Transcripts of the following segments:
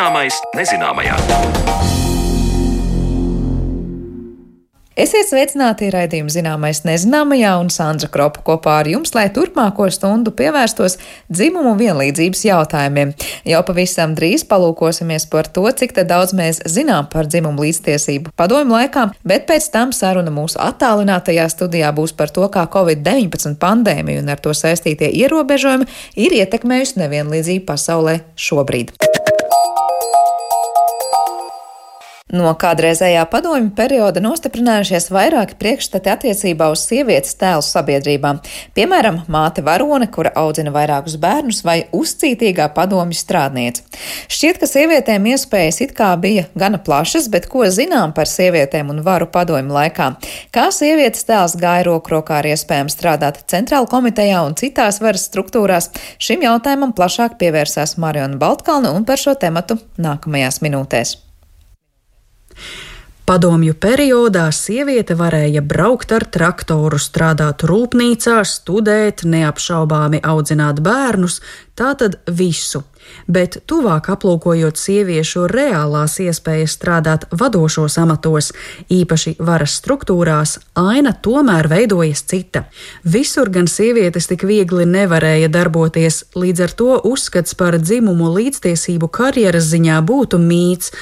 Zināmais nezināmajā. Esiet sveicināti raidījuma zināmais nezināmajā un Sandra Kropa kopā ar jums, lai turpmāko stundu pievērstos dzimumu vienlīdzības jautājumiem. Jau pavisam drīz palūkosimies par to, cik daudz mēs zinām par dzimumu līdztiesību padomu laikā, bet pēc tam saruna mūsu attālinātajā studijā būs par to, kā Covid-19 pandēmija un ar to saistītie ierobežojumi ir ietekmējusi nevienlīdzību pasaulē šobrīd. No kādreizējā padomju perioda nostiprinājušies vairāki priekšstati attiecībā uz sievietes tēlu sabiedrībā. Piemēram, māte varone, kura audzina vairākus bērnus, vai uzcītīgā padomju strādniece. Šķiet, ka sievietēm iespējas it kā bija gana plašas, bet ko zinām par sievietēm un varu padomju laikā? Kā sievietes tēls gāja roku rokā ar iespējām strādāt centrāla komitejā un citās varas struktūrās, šim jautājumam plašāk pievērsās Mariona Baltkalna un par šo tematu nākamajās minūtēs. Padomju periodā sieviete varēja braukt ar traktoru, strādāt rūpnīcā, studēt, neapšaubāmi audzināt bērnus, tātad visu. Bet tuvāk aplūkojot sieviešu reālās iespējas strādāt vadošos amatos, īpaši varas struktūrās, aina tomēr veidojas cita. Visur gan sievietes tik viegli nevarēja darboties, līdz ar to uzskats par dzimumu līdztiesību karjeras ziņā būtu mīts.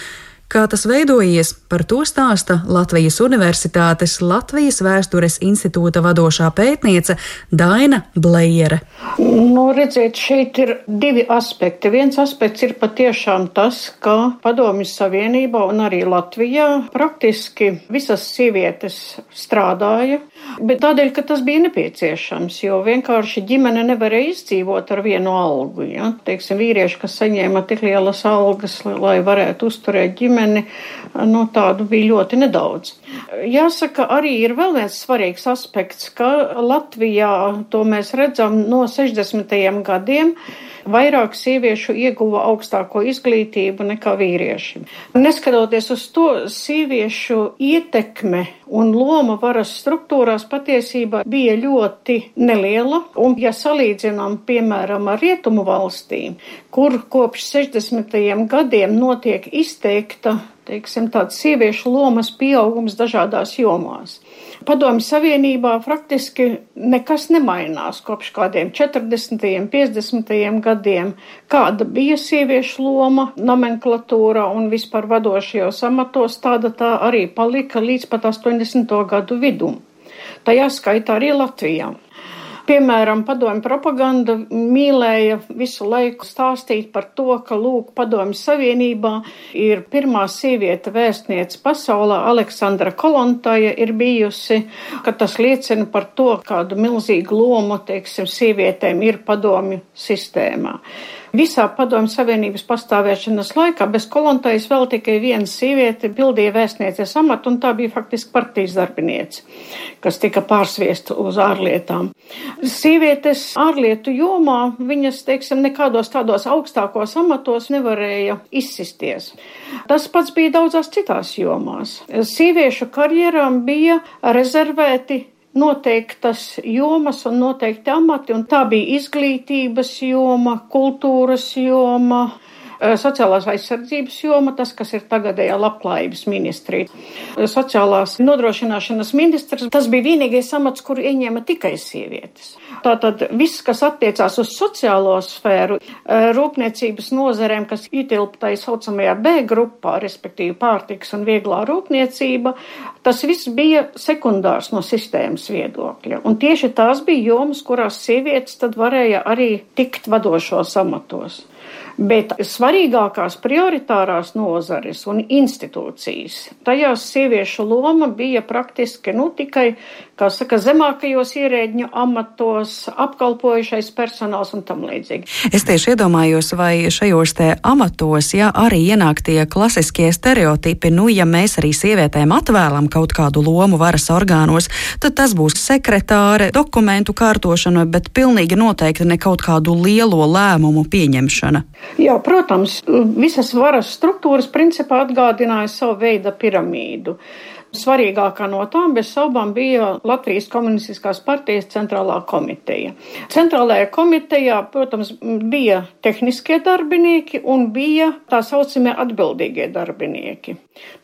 Kā tas veidojies, par to stāsta Latvijas Universitātes Latvijas Vēstures institūta vadošā pētniece Daina Blējere. Nu, redziet, šeit ir divi aspekti. Viens aspekts ir patiešām tas, ka Padomju Savienībā un arī Latvijā praktiski visas sievietes strādāja, bet tādēļ, ka tas bija nepieciešams, jo vienkārši ģimene nevarēja izdzīvot ar vienu algu. Ja? Teiksim, vīrieši, kas saņēma tik lielas algas, lai varētu uzturēt ģimeni, līmeni, nu, tādu bija ļoti nedaudz. Jāsaka, arī ir vēl viens svarīgs aspekts, ka Latvijā to mēs redzam no 60. gadiem vairāk sieviešu ieguva augstāko izglītību nekā vīrieši. Neskatoties uz to, sieviešu ietekme un loma varas struktūrās patiesībā bija ļoti neliela, un ja salīdzinām, piemēram, ar rietumu valstīm, kur kopš 60. gadiem notiek izteikta, teiksim, tāds sieviešu lomas pieaugums dažādās jomās. Padomju Savienībā praktiski nekas nemainās kopš kādiem 40. un 50. gadiem, kāda bija sieviešu loma nomenklatūra un vispār vadošajos amatos, tāda tā arī palika līdz pat 80. gadu vidum. Tajā skaitā arī Latvijā. Piemēram, padomju propaganda mīlēja visu laiku stāstīt par to, ka, lūk, padomju savienībā ir pirmā sieviete vēstniece pasaulē, Aleksandra Kolontaja ir bijusi, ka tas liecina par to, kādu milzīgu lomu, teiksim, sievietēm ir padomju sistēmā. Visā padomju savienības pastāvēšanas laikā bez kolontais vēl tikai viena sieviete pildīja vēstnieces amatu, un tā bija faktiski partijas darbiniece, kas tika pārsviesta uz ārlietām. Sievietes ārlietu jomā viņas, teiksim, nekādos tādos augstākos amatos nevarēja izsisties. Tas pats bija daudzās citās jomās. Sieviešu karjerām bija rezervēti noteiktas jomas un noteikti amati, un tā bija izglītības joma, kultūras joma, sociālās aizsardzības joma, tas, kas ir tagadējā labklājības ministrija. Sociālās nodrošināšanas ministrs, tas bija vienīgais amats, kuru ieņēma tikai sievietes. Tātad viss, kas attiecās uz sociālo sfēru, eh, rūpniecības nozarēm, kas ietilp tā saucamajā B grupā, respektīvi pārtiks un vieglā rūpniecība, tas viss bija sekundārs no sistēmas viedokļa. Un tieši tās bija jomas, kurās sievietes tad varēja arī tikt vadošos amatos. Bet svarīgākās prioritārās nozares un institūcijas, tajās sieviešu loma bija praktiski nu, tikai, kā saka, zemākajos ierēģņu amatos, apkalpojušais personāls un tam līdzīgi. Es tieši iedomājos, vai šajos te amatos, ja arī ienāk tie klasiskie stereotipi, nu, ja mēs arī sievietēm atvēlam kaut kādu lomu varas orgānos, tad tas būs sekretāre, dokumentu kārtošana, bet pilnīgi noteikti ne kaut kādu lielo lēmumu pieņemšana. Jā, protams, visas varas struktūras principā atgādināja savu veidu piramīdu. Svarīgākā no tām bez šaubām bija Latvijas komunistiskās partijas centrālā komiteja. Centrālajā komitejā, protams, bija tehniskie darbinieki un bija tā saucamie atbildīgie darbinieki.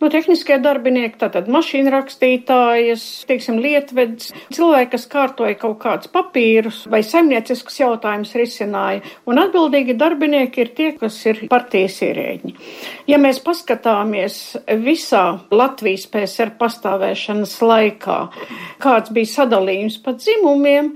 No tehniskie darbinieki, tātad mašīna rakstītājas, teiksim, lietvedis, cilvēki, kas kārtoja kaut kādus papīrus vai saimnieciskus jautājumus risināja, un atbildīgi darbinieki ir tie, kas ir partijas ierēģi. Ja mēs paskatāmies visā Latvijas PSR pastāvēšanas laikā, kāds bija sadalījums pa dzimumiem,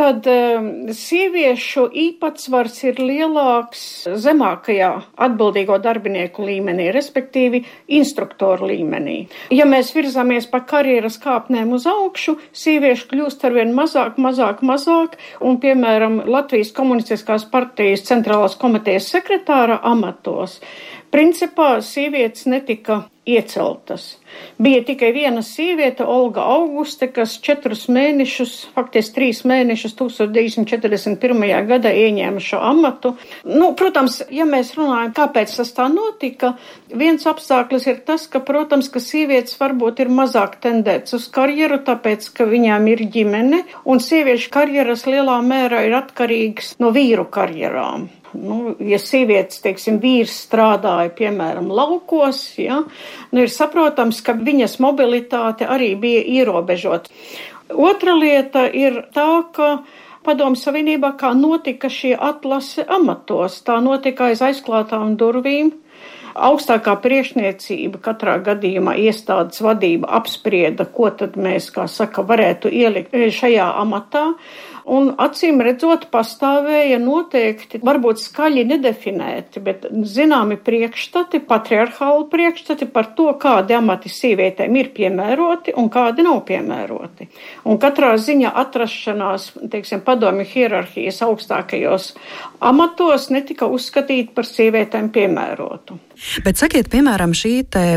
tad um, sieviešu īpatsvars ir lielāks zemākajā atbildīgo darbinieku līmenī, respektīvi instruktoru līmenī. Ja mēs virzāmies pa karjeras kāpnēm uz augšu, sieviešu kļūst arvien mazāk, mazāk, mazāk, un, piemēram, Latvijas komunistiskās partijas centrālās komitejas sekretāra amatos Principā sievietes netika ieceltas. Bija tikai viena sieviete, Olga Auguste, kas četrus mēnešus, faktiski trīs mēnešus 1941. gadā ieņēma šo amatu. Nu, protams, ja mēs runājam, kāpēc tas tā notika, viens apstākļus ir tas, ka, protams, ka sievietes varbūt ir mazāk tendēts uz karjeru, tāpēc, ka viņām ir ģimene, un sieviešu karjeras lielā mērā ir atkarīgas no vīru karjerām. Nu, ja sievietes, teiksim, vīrs strādāja, piemēram, laukos, ja, nu, ir saprotams, ka viņas mobilitāte arī bija ierobežota. Otra lieta ir tā, ka Padomu Savienībā kā notika šī atlase amatos, tā notika aiz aizklātām durvīm. Augstākā priekšniecība katrā gadījumā iestādes vadība apsprieda, ko tad mēs, kā saka, varētu ielikt šajā amatā. Un acīm redzot, pastāvēja noteikti, varbūt skaļi nedefinēti, bet zināmi priekšstati, patriarchāli priekšstati par to, kādi amati sievietēm ir piemēroti un kādi nav piemēroti. Un katrā ziņa atrašanās, teiksim, padomju hierarhijas augstākajos amatos netika uzskatīta par sievietēm piemērotu. Bet sakiet, piemēram, šī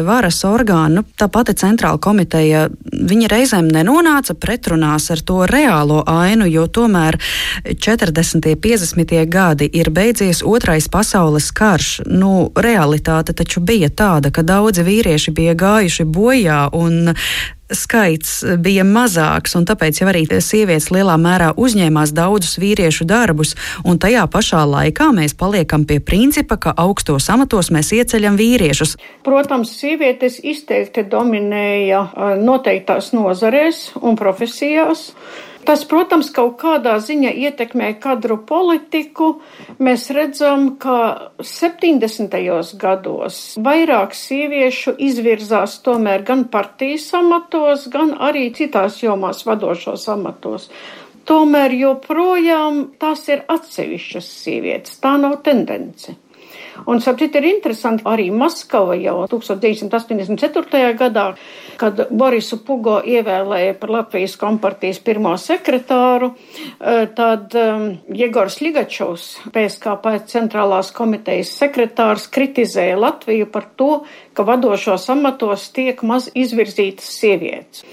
varas orgāna, tā pati centrāla komiteja, viņi reizēm nenonāca pretrunās ar to reālo ainu, jo tomēr 40. un 50. gadi ir beidzies otrais pasaules karš. Nu, realitāte taču bija tāda, ka daudzi vīrieši bija gājuši bojā un skaits bija mazāks, un tāpēc jau arī sievietes lielā mērā uzņēmās daudzus vīriešu darbus, un tajā pašā laikā mēs paliekam pie principa, ka augstos amatos mēs ieceļam vīriešus. Protams, sievietes izteikti dominēja noteiktās nozarēs un profesijās. Tas, protams, kaut kādā ziņā ietekmē kadru politiku. Mēs redzam, ka 70. gados vairāk sieviešu izvirzās tomēr gan partijas amatos, gan arī citās jomās vadošos amatos. Tomēr joprojām tās ir atsevišķas sievietes, tā nav tendence. Un, saprāt, ir interesanti, arī Maskava jau 1984. gadā, kad Borisu Pugo ievēlēja par Latvijas kompartijas pirmo sekretāru, eh, tad um, Jegors Ligačovs, PSKP centrālās komitejas sekretārs, kritizēja Latviju par to, ka vadošos amatos tiek maz izvirzītas sievietes.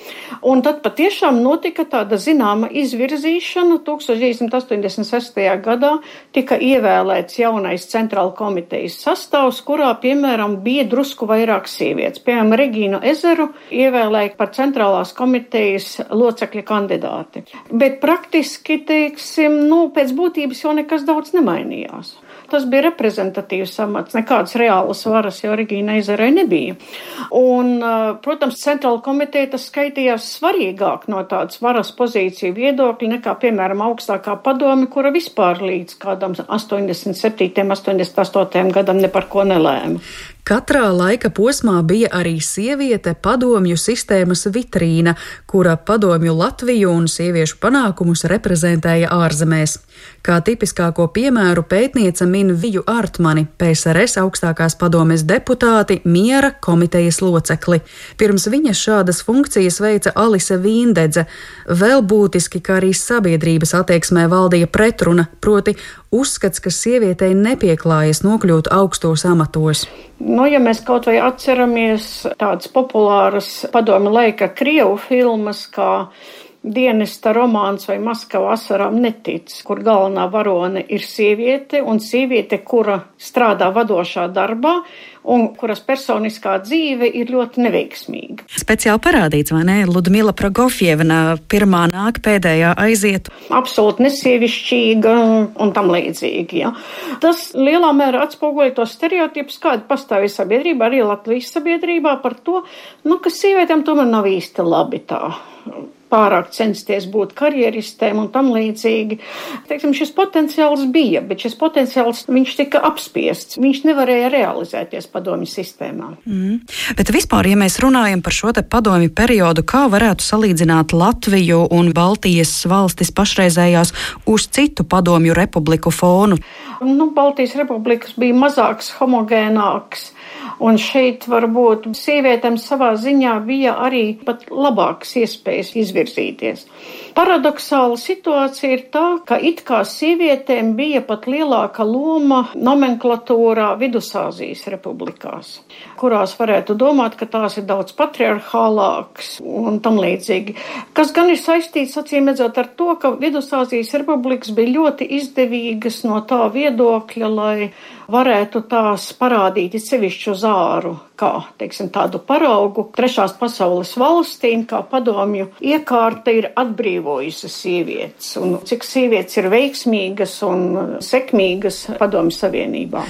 Un tad patiešām notika tāda zināma izvirzīšana. 1986. gadā tika ievēlēts jaunais centrāla komitejas sastāvs, kurā, piemēram, bija drusku vairāk sievietes. Piemēram, Regīnu Ezeru ievēlēja par centrālās komitejas locekļa kandidāti. Bet praktiski, teiksim, nu, pēc būtības jau nekas daudz nemainījās. Tas bija reprezentatīvs amats, nekādas reālas varas jau Regīna Eizerai nebija. Un, protams, centrāla komiteja tas skaitījās svarīgāk no tādas varas pozīciju viedokļa nekā, piemēram, augstākā padome, kura vispār līdz kādam 87. 88. gadam ne par ko nelēma. Katrā laika posmā bija arī sieviete padomju sistēmas vitrīna, kura padomju Latviju un sieviešu panākumus reprezentēja ārzemēs. Kā tipiskāko piemēru pētniece min Viju Artmani, PSRS augstākās padomes deputāti, miera komitejas locekli. Pirms viņas šādas funkcijas veica Alise Vīndedze. Vēl būtiski, ka arī sabiedrības attieksmē valdīja pretruna, proti uzskats, ka sievietei nepieklājas nokļūt augstos amatos. Nu, ja mēs kaut vai atceramies tādas populāras padomu laika Krievu filmas, kā dienesta romāns vai Maskava asarām netic, kur galvenā varone ir sieviete un sieviete, kura strādā vadošā darbā, un kuras personiskā dzīve ir ļoti neveiksmīga. Speciāli parādīts, vai ne? Ludmila Pragofjevna pirmā nāk, pēdējā aiziet. Absolūti nesievišķīga un tam līdzīgi. Ja. Tas lielā mērā atspoguļo tos stereotipus, kādi pastāvīja sabiedrībā, arī Latvijas sabiedrībā par to, nu, ka sievietēm tomēr nav īsti labi tā pārāk censties būt karjeristēm un tam līdzīgi. Teiksim, šis potenciāls bija, bet šis potenciāls viņš tika apspiests. Viņš nevarēja realizēties padomju sistēmā. Mm. Bet vispār, ja mēs runājam par šo te padomju periodu, kā varētu salīdzināt Latviju un Baltijas valstis pašreizējās uz citu padomju republiku fonu? Nu, Baltijas republikas bija mazāks, homogēnāks Un šeit varbūt sievietēm savā ziņā bija arī pat labākas iespējas izvirzīties. Paradoxāla situācija ir tā, ka it kā sievietēm bija pat lielāka loma nomenklatūrā Vidusāzijas republikās, kurās varētu domāt, ka tās ir daudz patriarchālākas un tam līdzīgi. Kas gan ir saistīts, acīm redzot, ar to, ka Vidusāzijas republikas bija ļoti izdevīgas no tā viedokļa, lai varētu tās parādīt sevišķu zāru, kā teiksim, tādu paraugu trešās pasaules valstīm, kā padomju iekārta ir atbrīvojusi sievietes, un cik sievietes ir veiksmīgas un sekmīgas padomju savienībā.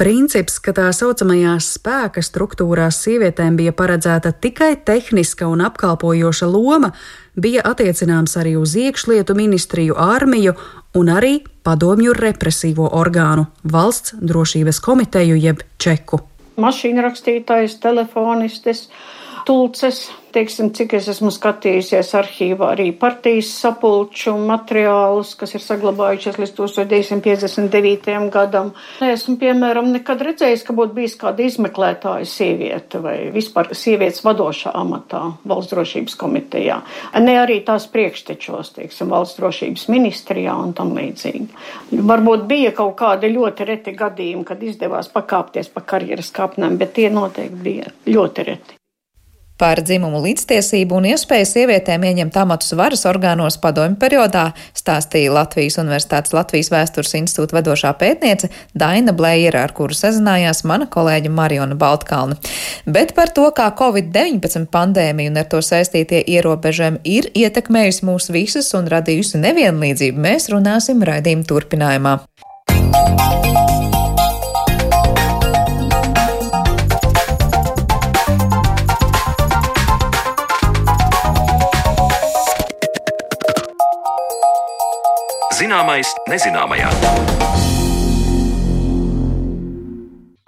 Princips, ka tā saucamajās spēka struktūrās sievietēm bija paredzēta tikai tehniska un apkalpojoša loma, bija attiecināms arī uz iekšlietu ministriju, armiju un arī padomju represīvo orgānu valsts drošības komiteju jeb čeku. Mašīna rakstītājs, telefonistes, tulces, teiksim, cik es esmu skatījusies arhīvā arī partijas sapulču materiālus, kas ir saglabājušies līdz 1959. gadam. Esmu, piemēram, nekad redzējis, ka būtu bijis kāda izmeklētāja sieviete vai vispār sievietes vadošā amatā valsts drošības komitejā. Ne arī tās priekštečos, teiksim, valsts drošības ministrijā un tam līdzīgi. Varbūt bija kaut kādi ļoti reti gadījumi, kad izdevās pakāpties pa karjeras kāpnēm, bet tie noteikti bija ļoti reti. Par dzimumu līdztiesību un iespēju sievietēm ieņemt amatus varas orgānos padomju periodā stāstīja Latvijas Universitātes Latvijas vēstures institūta vadošā pētniece Daina Blējera, ar kuru sazinājās mana kolēģa Mariona Baltkalna. Bet par to, kā Covid-19 pandēmija un ar to saistītie ierobežojumi ir ietekmējusi mūs visus un radījusi nevienlīdzību, mēs runāsim raidījuma turpinājumā. Zināmais nezināmajā.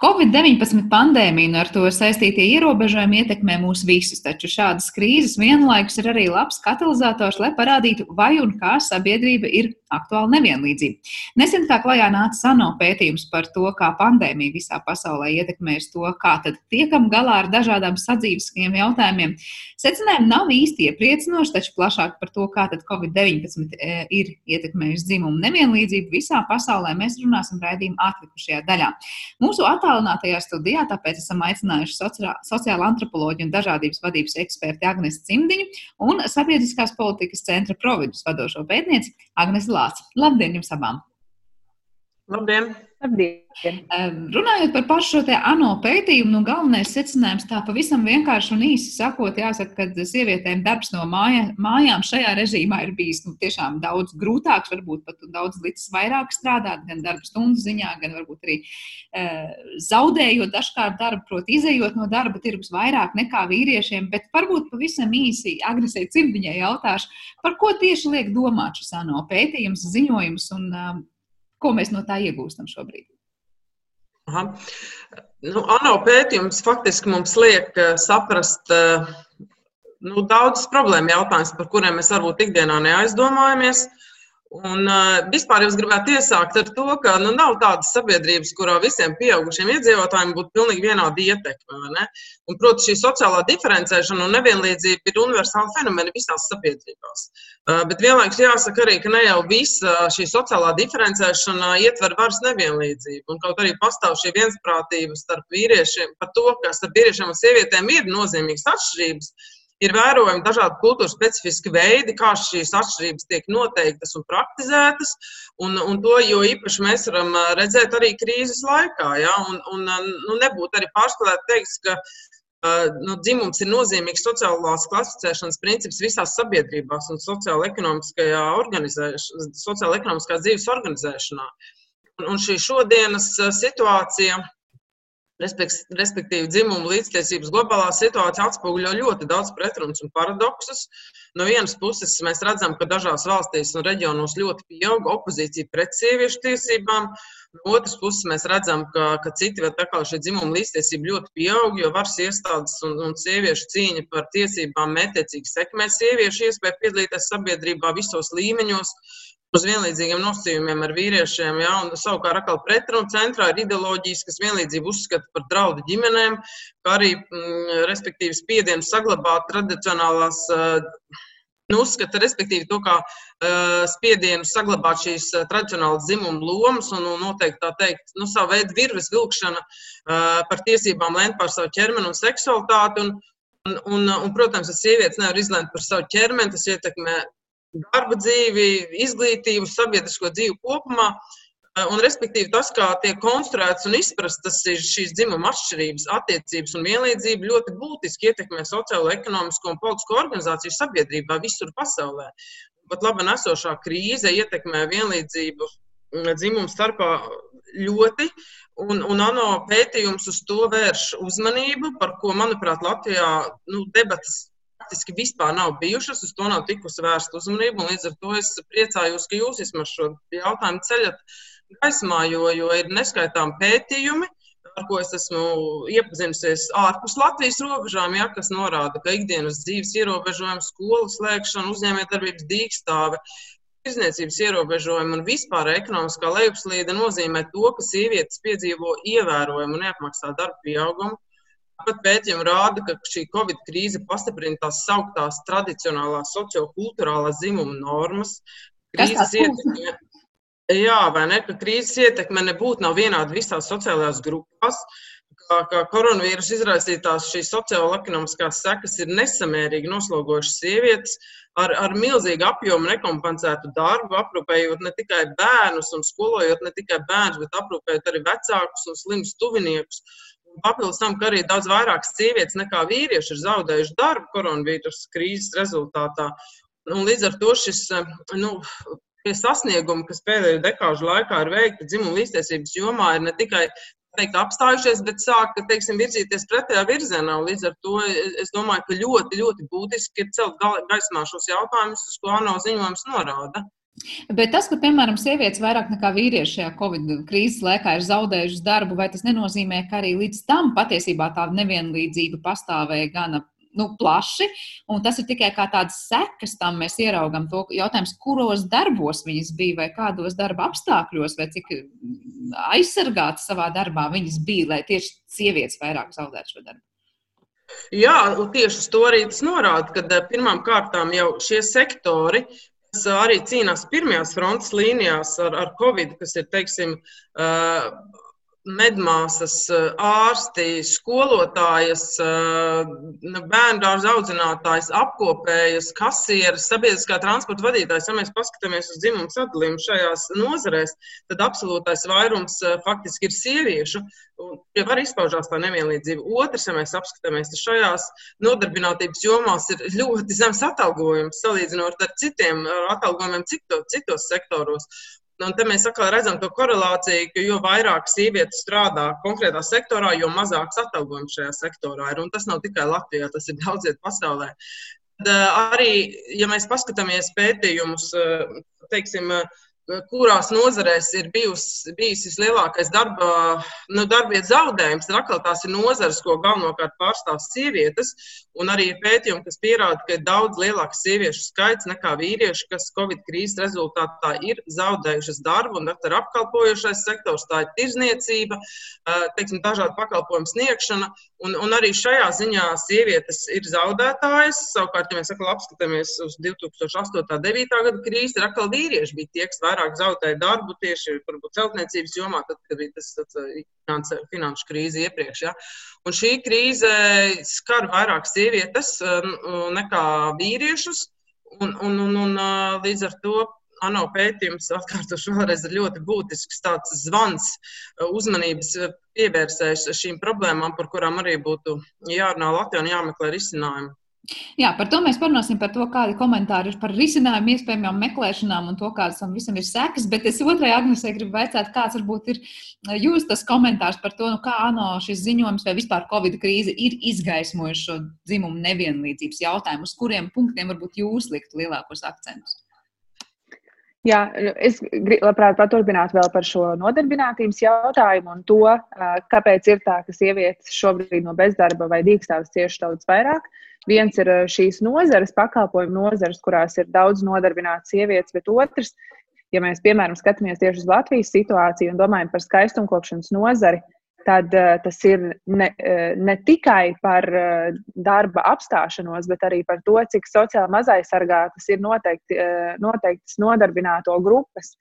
Covid-19 pandēmija un ar to saistītie ierobežojumi ietekmē mūs visus, taču šādas krīzes vienlaikus ir arī labs katalizators, lai parādītu, vai un kā sabiedrība ir aktuāla nevienlīdzība. Nesen kā klajā nāca ANO pētījums par to, kā pandēmija visā pasaulē ietekmēs to, kā tad tiekam galā ar dažādām sadzīviskiem jautājumiem. Secinājumi nav īsti iepriecinoši, taču plašāk par to, kā tad Covid-19 e, ir ietekmējusi dzimumu nevienlīdzību visā pasaulē, mēs runāsim raidījuma atlikušajā daļā. Mūsu attālinātajā studijā tāpēc esam aicinājuši sociāla antropoloģiju un dažādības vadības eksperti Agnēs Cimdiņu un sabiedriskās politikas centra providus vadošo pētnieci Agnēs klāts. Labdien jums abām! Labdien! Labdien. Runājot par pašu šo ANO pētījumu, nu, galvenais secinājums tā pavisam vienkārši un īsi sakot, jāsaka, ka sievietēm darbs no māja, mājām šajā režīmā ir bijis nu, tiešām daudz grūtāks, varbūt pat daudz līdz vairāk strādāt, gan darba stundu ziņā, gan varbūt arī e, zaudējot dažkārt darbu, proti, izējot no darba tirgus vairāk nekā vīriešiem. Bet varbūt pavisam īsi agresīvi cimdiņai jautāšu, par ko tieši liek domāt šis ANO pētījums, ziņojums un ko mēs no tā iegūstam šobrīd? Aha. Nu, ANO pētījums faktiski mums liek eh, saprast eh, nu, daudzas problēmu jautājumus, par kuriem mēs varbūt ikdienā neaizdomājamies. Un, uh, vispār es gribētu iesākt ar to, ka nu, nav tādas sabiedrības, kurā visiem pieaugušiem iedzīvotājiem būtu pilnīgi vienāda ietekme. Protams, šī sociālā diferencēšana un nevienlīdzība ir universāla fenomena visās sabiedrībās. Uh, bet vienlaikus jāsaka arī, ka ne jau visa šī sociālā diferencēšana ietver varas nevienlīdzību. Un kaut arī pastāv šī viensprātība starp vīriešiem par to, ka starp vīriešiem un sievietēm ir nozīmīgas atšķirības ir vērojami dažādi kultūras specifiski veidi, kā šīs atšķirības tiek noteiktas un praktizētas. Un, un to jo īpaši mēs varam redzēt arī krīzes laikā. Ja? Un, un nu, nebūtu arī pārspīlēti teikt, ka nu, dzimums ir nozīmīgs sociālās klasificēšanas princips visās sabiedrībās un sociāla-ekonomiskajā sociāla dzīves organizēšanā. Un, un šī šodienas situācija, respektīvi dzimuma līdztiesības globālā situācija, atspoguļo ļoti daudz pretrunas un paradoksus. No vienas puses, mēs redzam, ka dažās valstīs un reģionos ļoti pieauga opozīcija pret sieviešu tiesībām. No otras puses, mēs redzam, ka, ka citi vēl tā kā šī dzimuma līdztiesība ļoti pieaug, jo varas iestādes un, un sieviešu cīņa par tiesībām mētiecīgi sekmē sieviešu iespēju piedalīties sabiedrībā visos līmeņos, uz vienlīdzīgiem nosacījumiem ar vīriešiem. Ja? Un, savukārt, atkal pretrunu centrā ir ideoloģijas, kas vienlīdzību uzskata par draudu ģimenēm, kā arī, mm, respektīvi, spiedienu saglabāt tradicionālās. Uh, nu, uzskata, respektīvi, to kā uh, spiedienu saglabāt šīs uh, tradicionālas dzimuma lomas un, un noteikti tā teikt, nu, savu veidu virves vilkšana uh, par tiesībām lēmt par savu ķermeni un seksualitāti. Un, un, un, un, protams, ka sievietes nevar izlemt par savu ķermeni, tas ietekmē darba dzīvi, izglītību, sabiedrisko dzīvi kopumā. Uh, Un, respektīvi, tas, kā tiek konstruēts un izprastas šīs dzimuma atšķirības, attiecības un vienlīdzība, ļoti būtiski ietekmē sociālo, ekonomisko un politisko organizāciju sabiedrībā visur pasaulē. Pat labi nesošā krīze ietekmē vienlīdzību dzimumu starpā ļoti, un, un ANO pētījums uz to vērš uzmanību, par ko, manuprāt, Latvijā nu, debatas praktiski vispār nav bijušas, uz to nav tikusi vērsta uzmanība. Līdz ar to es priecājos, ka jūs vismaz šo jautājumu ceļat gaismā, jo, jo ir neskaitām pētījumi, ar ko es esmu iepazinusies ārpus Latvijas robežām, ja, kas norāda, ka ikdienas dzīves ierobežojumi, skolu slēgšana, uzņēmējdarbības dīkstāve, Tirzniecības ierobežojumi un vispār ekonomiskā lejupslīde nozīmē to, ka sievietes piedzīvo ievērojumu neapmaksātu darbu pieaugumu. Pat pētījumi rāda, ka šī Covid krīze pastiprina tās sauktās tradicionālās sociokulturālās dzimuma normas. Krīzes ietekme, Jā, vai ne? Ka krīzes ietekme nebūtu nav vienāda visās sociālajās grupās. Kā, kā koronavīrus izraisītās šīs sociālo-ekonomiskās sekas ir nesamērīgi noslogojušas sievietes ar, ar milzīgu apjomu nekompensētu darbu, aprūpējot ne tikai bērnus un skolojot ne tikai bērnus, bet aprūpējot arī vecākus un slimus tuviniekus. Papildus tam, ka arī daudz vairāk sievietes nekā vīrieši ir zaudējuši darbu koronavīrus krīzes rezultātā. Un līdz ar to šis nu, Tie sasniegumi, kas pēdējo dekāžu laikā ir veikti dzimuma līdztiesības jomā, ir ne tikai teikt, apstājušies, bet sāk teiksim, virzīties pretējā virzienā. Līdz ar to es domāju, ka ļoti, ļoti būtiski ir celt gaismā šos jautājumus, uz ko ANO ziņojums norāda. Bet tas, ka, piemēram, sievietes vairāk nekā vīrieši šajā Covid krīzes laikā ir zaudējušas darbu, vai tas nenozīmē, ka arī līdz tam patiesībā tā nevienlīdzība pastāvēja gana nu, plaši, un tas ir tikai kā tādas sekas tam mēs ieraugam to jautājums, kuros darbos viņas bija, vai kādos darba apstākļos, vai cik aizsargātas savā darbā viņas bija, lai tieši sievietes vairāk zaudētu šo darbu. Jā, tieši uz to arī tas norāda, ka eh, pirmām kārtām jau šie sektori, arī cīnās pirmajās frontes līnijās ar, ar Covid, kas ir, teiksim, medmāsas, ārsti, skolotājas, eh, bērnu dārza audzinātājs, apkopējas, kasieres, sabiedriskā transporta vadītājs. Ja mēs paskatāmies uz dzimumu sadalījumu šajās nozarēs, tad absolūtais vairums faktiski ir sieviešu. Ja var izpaužās tā nevienlīdzība. Otrs, ja mēs apskatāmies, tad šajās nodarbinātības jomās ir ļoti zems atalgojums salīdzinot ar citiem atalgojumiem citos, citos sektoros. Un te mēs atkal redzam to korelāciju, ka jo vairāk sievietes strādā konkrētā sektorā, jo mazāks atalgojums šajā sektorā ir. Un tas nav tikai Latvijā, tas ir daudz vietā pasaulē. Tad, arī, ja mēs paskatāmies pētījumus, teiksim, kurās nozarēs ir bijus, bijis vislielākais darba, nu, darbvietas zaudējums. Tad atkal tās ir nozares, ko galvenokārt pārstāv sievietes. Un arī ir pētījumi, kas pierāda, ka ir daudz lielāks sieviešu skaits nekā vīriešu, kas Covid krīzes rezultātā ir zaudējušas darbu. Un ir apkalpojošais sektors, tā ir tirzniecība, teiksim, dažādu pakalpojumu sniegšana. Un, un arī šajā ziņā sievietes ir zaudētājas. Savukārt, ja mēs atkal apskatāmies uz 2008. un 2009. gada krīzi, tad atkal vīrieši bija tie, kas vairāk zaudēja darbu tieši celtniecības jomā, tad, kad bija tas tāds, finanšu krīze iepriekš. Ja? Un šī krīze skar vairāk sievietes um, nekā vīriešus. Un, un, un, un, līdz ar to ANO pētījums, atkārtošu vēlreiz, ir ļoti būtisks tāds zvans uh, uzmanības uh, pievērsējis šīm problēmām, par kurām arī būtu jārunā Latvijā un jāmeklē risinājumi. Jā, par to mēs parunāsim, par to, kādi komentāri ir par risinājumu, iespējamām meklēšanām un to, kādas tam visam ir sekas. Bet es otrajā agnesē gribu vaicāt, kāds varbūt ir uh, jūs tas komentārs par to, nu, kā ANO šis ziņojums vai vispār Covid krīze ir izgaismojuši šo dzimumu nevienlīdzības jautājumu, uz kuriem punktiem varbūt jūs liktu lielākos akcentus. Jā, es labprāt paturpinātu vēl par šo nodarbinātības jautājumu un to, kāpēc ir tā, ka sievietes šobrīd no bezdarba vai dīkstāves cieši daudz vairāk. Viens ir šīs nozares, pakalpojumu nozares, kurās ir daudz nodarbinātas sievietes, bet otrs, ja mēs piemēram skatāmies tieši uz Latvijas situāciju un domājam par skaistumkopšanas nozari, tad uh, tas ir ne, uh, ne tikai par uh, darba apstāšanos, bet arī par to, cik sociāli mazaisargātas ir noteikti, noteiktas nodarbināto grupas,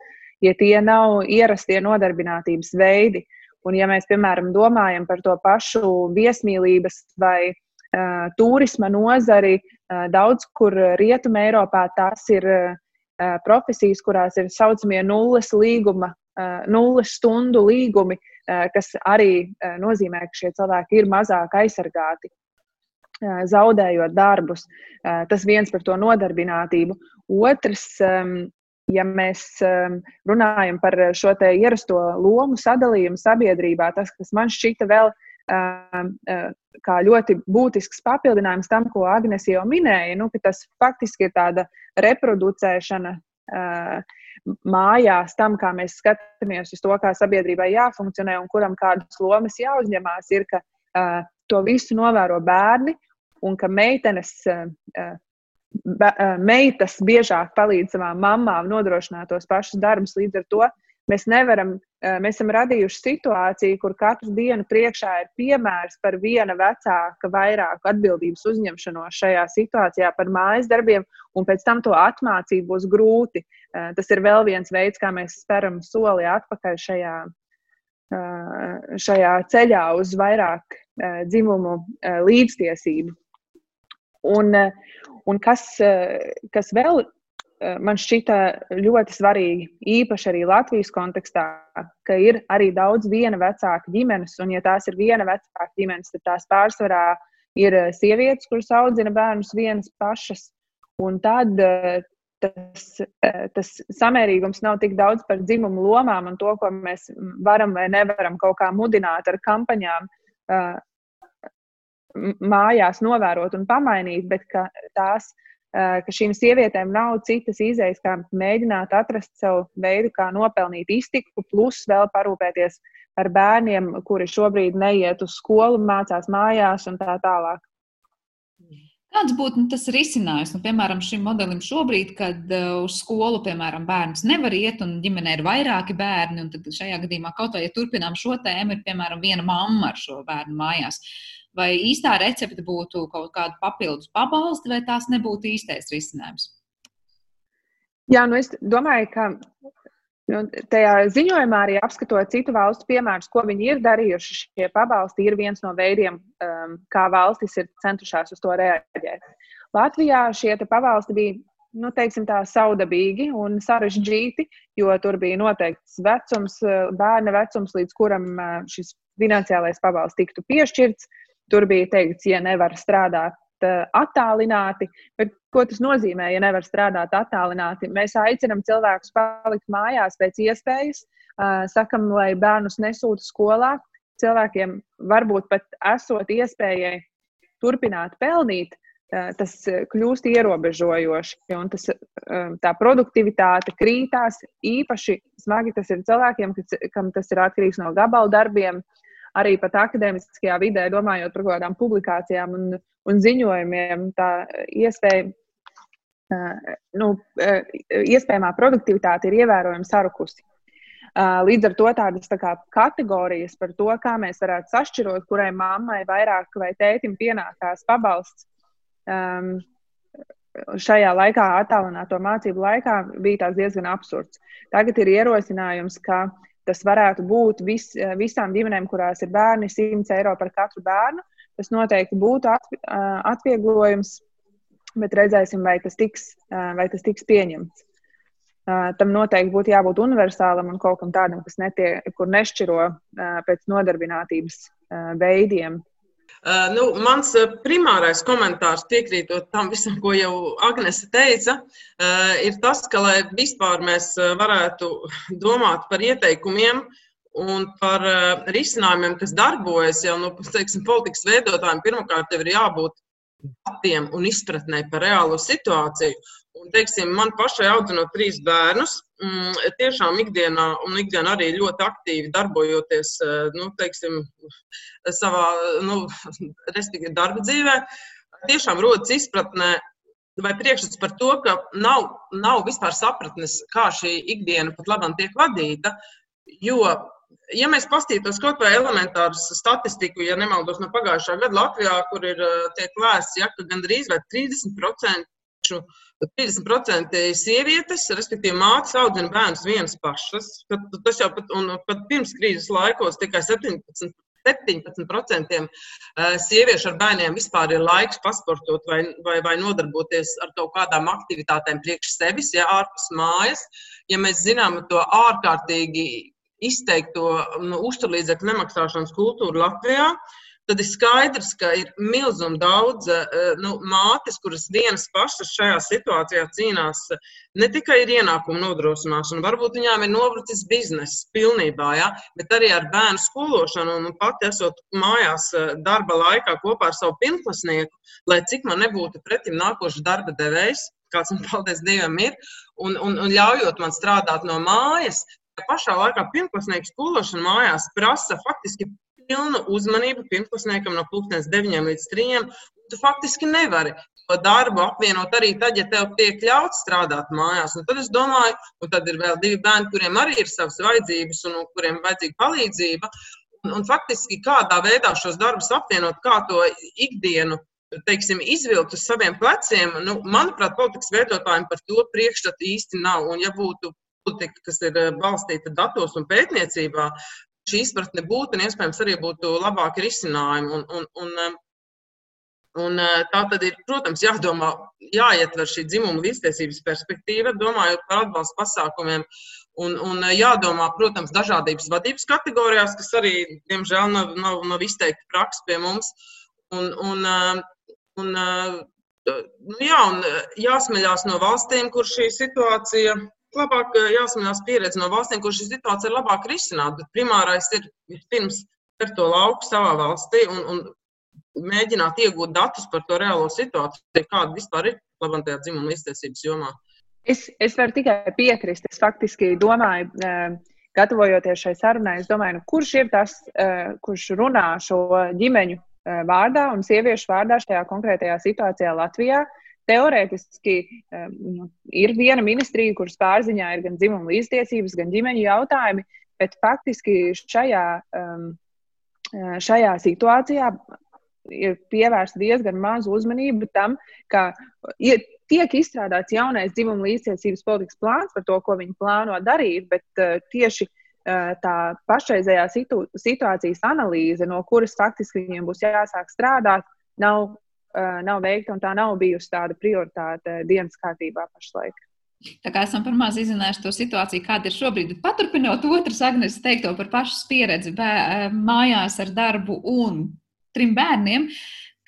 ja tie nav ierastie nodarbinātības veidi. Un, ja mēs, piemēram, domājam par to pašu viesmīlības vai uh, turisma nozari, uh, daudz kur Rietumē Eiropā tās ir uh, profesijas, kurās ir saucamie nulles līguma, nulles stundu līgumi, kas arī nozīmē, ka šie cilvēki ir mazāk aizsargāti, zaudējot darbus. Tas viens par to nodarbinātību. Otrs, ja mēs runājam par šo ierasto lomu sadalījumu sabiedrībā, tas, kas man šķita vēl kā ļoti būtisks papildinājums tam, ko Agnēs jau minēja, nu, ka tas faktiski ir tāda reproducēšana mājās tam, kā mēs skatāmies uz to, kā sabiedrībai jāfunkcionē un kuram kādas lomas jāuzņemās, ir, ka uh, to visu novēro bērni un ka meitenes. Uh, Meitas biežāk palīdz savām mamām nodrošināt tos pašus darbus. Līdz ar to mēs nevaram, mēs esam radījuši situāciju, kur katru dienu priekšā ir piemērs par viena vecāka vairāku atbildības uzņemšanos šajā situācijā par mājas darbiem, un pēc tam to atmācīt būs grūti. Tas ir vēl viens veids, kā mēs speram soli atpakaļ šajā, šajā ceļā uz vairāk dzimumu līdztiesību. Un, un kas, kas vēl man šķita ļoti svarīgi, īpaši arī Latvijas kontekstā, ka ir arī daudz viena vecāka ģimenes, un, ja tās ir viena vecāka ģimenes, tad tās pārsvarā ir sievietes, kuras audzina bērnus vienas pašas. Un tad tas, eh, tas samērīgums nav tik daudz par dzimumu lomām un to, ko mēs varam vai nevaram kaut kā mudināt ar kampaņām eh, mājās novērot un pamainīt, bet tās, eh, ka šīm sievietēm nav citas izējas, kā mēģināt atrast savu veidu, kā nopelnīt iztiku, plus vēl parūpēties par bērniem, kuri šobrīd neiet uz skolu, mācās mājās un tā tālāk. Kāds būtu nu, tas risinājums? Nu, piemēram, šim modelim šobrīd, kad uh, uz skolu, piemēram, bērns nevar iet un ģimenē ir vairāki bērni, un šajā gadījumā kaut vai, ja turpinām šo tēmu, ir, piemēram, viena mamma ar šo bērnu mājās. Vai īstā recepte būtu kaut kāda papildus pabalsti, vai tās nebūtu īstais risinājums? Jā, nu es domāju, ka Nu, tajā ziņojumā arī apskatot citu valstu piemērus, ko viņi ir darījuši. Šie pabalsti ir viens no veidiem, um, kā valstis ir centušās uz to reaģēt. Latvijā šie pabalsti bija nu, teiksim, tā, saudabīgi un sarežģīti, jo tur bija noteikts vecums, uh, bērna vecums, līdz kuram uh, šis finansiālais pabalsts tiktu piešķirts. Tur bija teikts, ja nevar strādāt Eh, attālināti. Bet ko tas nozīmē, ja nevar strādāt attālināti? Mēs aicinām cilvēkus palikt mājās pēc iespējas, eh, sakam, lai bērnus nesūta skolā. Cilvēkiem varbūt pat esot iespējai turpināt pelnīt, eh, tas kļūst ierobežojoši. Un tas, tā produktivitāte krītās. Īpaši smagi tas ir cilvēkiem, kam tas ir atkarīgs no gabaldarbiem, darbiem arī pat akadēmiskajā vidē, domājot par kaut kādām publikācijām un, un ziņojumiem, tā iespēja, nu, iespējamā produktivitāte ir ievērojami sarukusi. Līdz ar to tādas tā kā, kategorijas par to, kā mēs varētu sašķirot, kurai mammai vairāk vai tētim pienākās pabalsts. Um, šajā laikā, attālināto mācību laikā, bija diezgan absurds. Tagad ir ierosinājums, ka tas varētu būt vis, visām ģimenēm, kurās ir bērni, 100 eiro par katru bērnu. Tas noteikti būtu atvieglojums, bet redzēsim, vai tas tiks, vai tas tiks pieņemts tam noteikti būtu jābūt universālam un kaut kam tādam, kas netiek, kur nešķiro pēc nodarbinātības veidiem. Uh, nu, mans primārais komentārs, piekrītot tam visam, ko jau Agnese teica, uh, ir tas, ka, lai vispār mēs varētu domāt par ieteikumiem un par uh, risinājumiem, kas darbojas, jau nu, teiksim, politikas veidotājiem, pirmkārt, ir jābūt datiem un izpratnē par reālo situāciju. Un, teiksim, man pašai audzinot trīs bērnus, tiešām ikdienā, un ikdienā arī ļoti aktīvi darbojoties eh, nu, teiksim, savā nu, darba dzīvē, tiešām rodas izpratne vai priekšstats par to, ka nav, nav vispār sapratnes, kā šī ikdiena pat labam tiek vadīta. Jo, ja mēs paskatītos kaut vai elementāru statistiku, ja nemaldos no pagājušā gada Latvijā, kur ir eh, tiek lēsts, ja, ka gandrīz 30% 30% sievietes, respektīvi mātes, audzina bērnus vienas pašas. Tas jau pat, pat pirms krīzes laikos tikai 17%. 17% eh, sieviešu ar bērniem vispār ir laiks pasportot vai, vai, vai nodarboties ar kaut kādām aktivitātēm priekš sevis, ja ārpus mājas. Ja mēs zinām to ārkārtīgi izteikto nu, uzturlīdzekļu nemaksāšanas kultūru Latvijā, uh, tad ir skaidrs, ka ir milzīgi daudz eh, nu, mātes, kuras vienas pašas šajā situācijā cīnās ne tikai ar ienākumu nodrošināšanu, varbūt viņām ir nobrucis bizness pilnībā, ja, bet arī ar bērnu skološanu. Un pat esot mājās eh, darba laikā kopā ar savu pirmklasnieku, lai cik man nebūtu pretim nākošs darba devējs, kāds man paldies Dievam ir, un, un, un ļaujot man strādāt no mājas, pašā laikā pirmklasnieka skološana mājās prasa faktiski pilna uzmanība pirmklasniekam no 9 līdz 3. Tu faktiski nevari to darbu apvienot arī tad, ja tev tiek ļauts strādāt mājās. Un tad es domāju, un tad ir vēl divi bērni, kuriem arī ir savas vajadzības un kuriem ir vajadzīga palīdzība. Un, un faktiski kādā veidā šos darbus apvienot, kā to ikdienu teiksim, izvilkt uz saviem pleciem, nu, manuprāt, politikas veidotājiem par to priekšstatu īsti nav. Un, ja būtu politika, kas ir balstīta datos un pētniecībā, šī izpratne būtu, un iespējams arī būtu labāki risinājumi. Un, un, un, um, un uh, tā tad ir, protams, jādomā, jāietver šī dzimuma līdztiesības perspektīva, domājot par atbalstu pasākumiem. Un, un uh, jādomā, protams, dažādības vadības kategorijās, kas arī, diemžēl, nav, nav, nav izteikti praksa pie mums. Un, un, um, un, uh, nu, jā, un jāsmeļās no valstīm, kur šī situācija labāk eh, jāsamazinās pieredze no valstīm, kur šī situācija ir labāk risināta. Primārais ir pirms ar to lauku savā valstī un, un mēģināt iegūt datus par to reālo situāciju, kāda vispār ir labantajā dzimuma līdztiesības jomā. Es, es varu tikai piekrist. Es faktiski domāju, eh, gatavojoties šai sarunai, domāju, nu, kurš ir tas, eh, kurš runā šo ģimeņu vārdā un sieviešu vārdā šajā konkrētajā situācijā Latvijā. Uh, Teorētiski um, ir viena ministrija, kuras pārziņā ir gan dzimuma līdztiesības, gan ģimeņu jautājumi, bet faktiski šajā, um, šajā situācijā ir pievērsta diezgan maz uzmanība tam, ka ja tiek izstrādāts jaunais dzimuma līdztiesības politikas plāns par to, ko viņi plāno darīt, bet uh, tieši uh, tā pašreizējā situ situācijas analīze, no kuras faktiski viņiem būs jāsāk strādāt, nav nav veikta, un tā nav bijusi tāda prioritāte dienas kārtībā pašlaik. Tā kā esam par maz izzinājuši to situāciju, kāda ir šobrīd. Paturpinot otras Agnēs teikto par pašas pieredzi bē, mājās ar darbu un trim bērniem,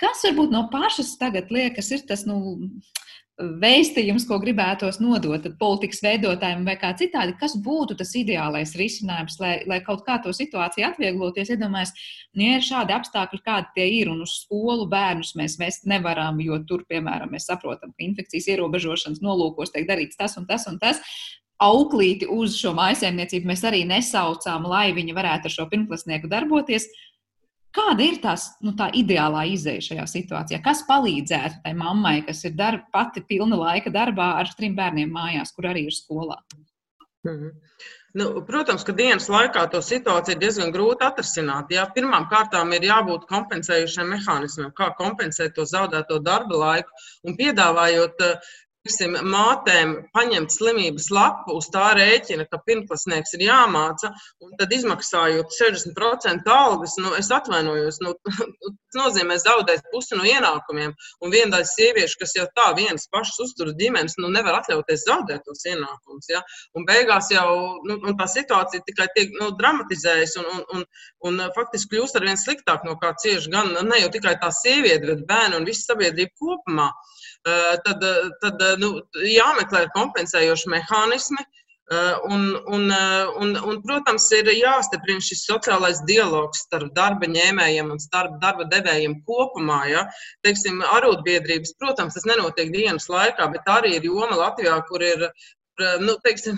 kas varbūt no pašas tagad liekas, ir tas, nu, vēstījums, ko gribētos nodot politikas veidotājiem vai kā citādi, kas būtu tas ideālais risinājums, lai, lai kaut kā to situāciju atviegloties. Iedomājieties, nu, ja ir šādi apstākļi, kādi tie ir, un uz skolu bērnus mēs vest nevaram, jo tur, piemēram, mēs saprotam, ka infekcijas ierobežošanas nolūkos tiek darīts tas un tas un tas. Auklīti uz šo maisaimniecību mēs arī nesaucām, lai viņa varētu ar šo pirmklasnieku darboties. Kāda ir tās, nu, tā ideālā izēja šajā situācijā? Kas palīdzētu tai mammai, kas ir darba, pati pilna laika darbā ar trim bērniem mājās, kur arī ir skolā? Mm -hmm. Nu, protams, ka dienas laikā to situāciju ir diezgan grūti atrisināt. Jā, pirmām kārtām ir jābūt kompensējušiem mehānismiem, kā kompensēt to zaudēto darba laiku un piedāvājot teiksim, mātēm paņemt slimības lapu uz tā rēķina, ka pirmklasnieks ir jāmāca, un tad izmaksājot 60% algas, nu, es atvainojos, nu, tas nozīmē zaudēt pusi no ienākumiem. Un daļa sieviešu, kas jau tā vienas pašas uztur ģimenes, nu, nevar atļauties zaudēt tos ienākumus. Ja? Un beigās jau nu, tā situācija tikai tiek nu, dramatizējusi un, un, un, un faktiski kļūst ar vien sliktāk, no kā cieši gan ne jau tikai tā sieviete, bet bērni un visa sabiedrība kopumā. Eh, tad, eh, tad eh, nu, jāmeklē kompensējoši mehānismi. Un, un, un, un, protams, ir jāstiprina šis sociālais dialogs starp darba ņēmējiem un starp darba devējiem kopumā. Ja? Teiksim, arotbiedrības, protams, tas nenotiek dienas laikā, bet arī ir joma Latvijā, kur ir nu, teiksim,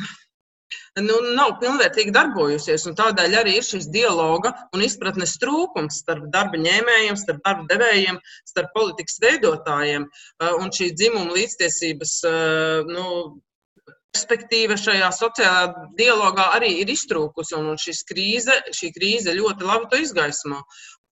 nu, nav pilnvērtīgi darbojusies. Tādēļ arī ir šis dialoga un izpratnes trūkums starp darba ņēmējiem, starp darba devējiem, starp politikas veidotājiem. Uh, un šī dzimuma līdztiesības uh, nu, perspektīva šajā sociālajā dialogā arī ir iztrūkusi. Un krīze, šī krīze ļoti labi to izgaismo.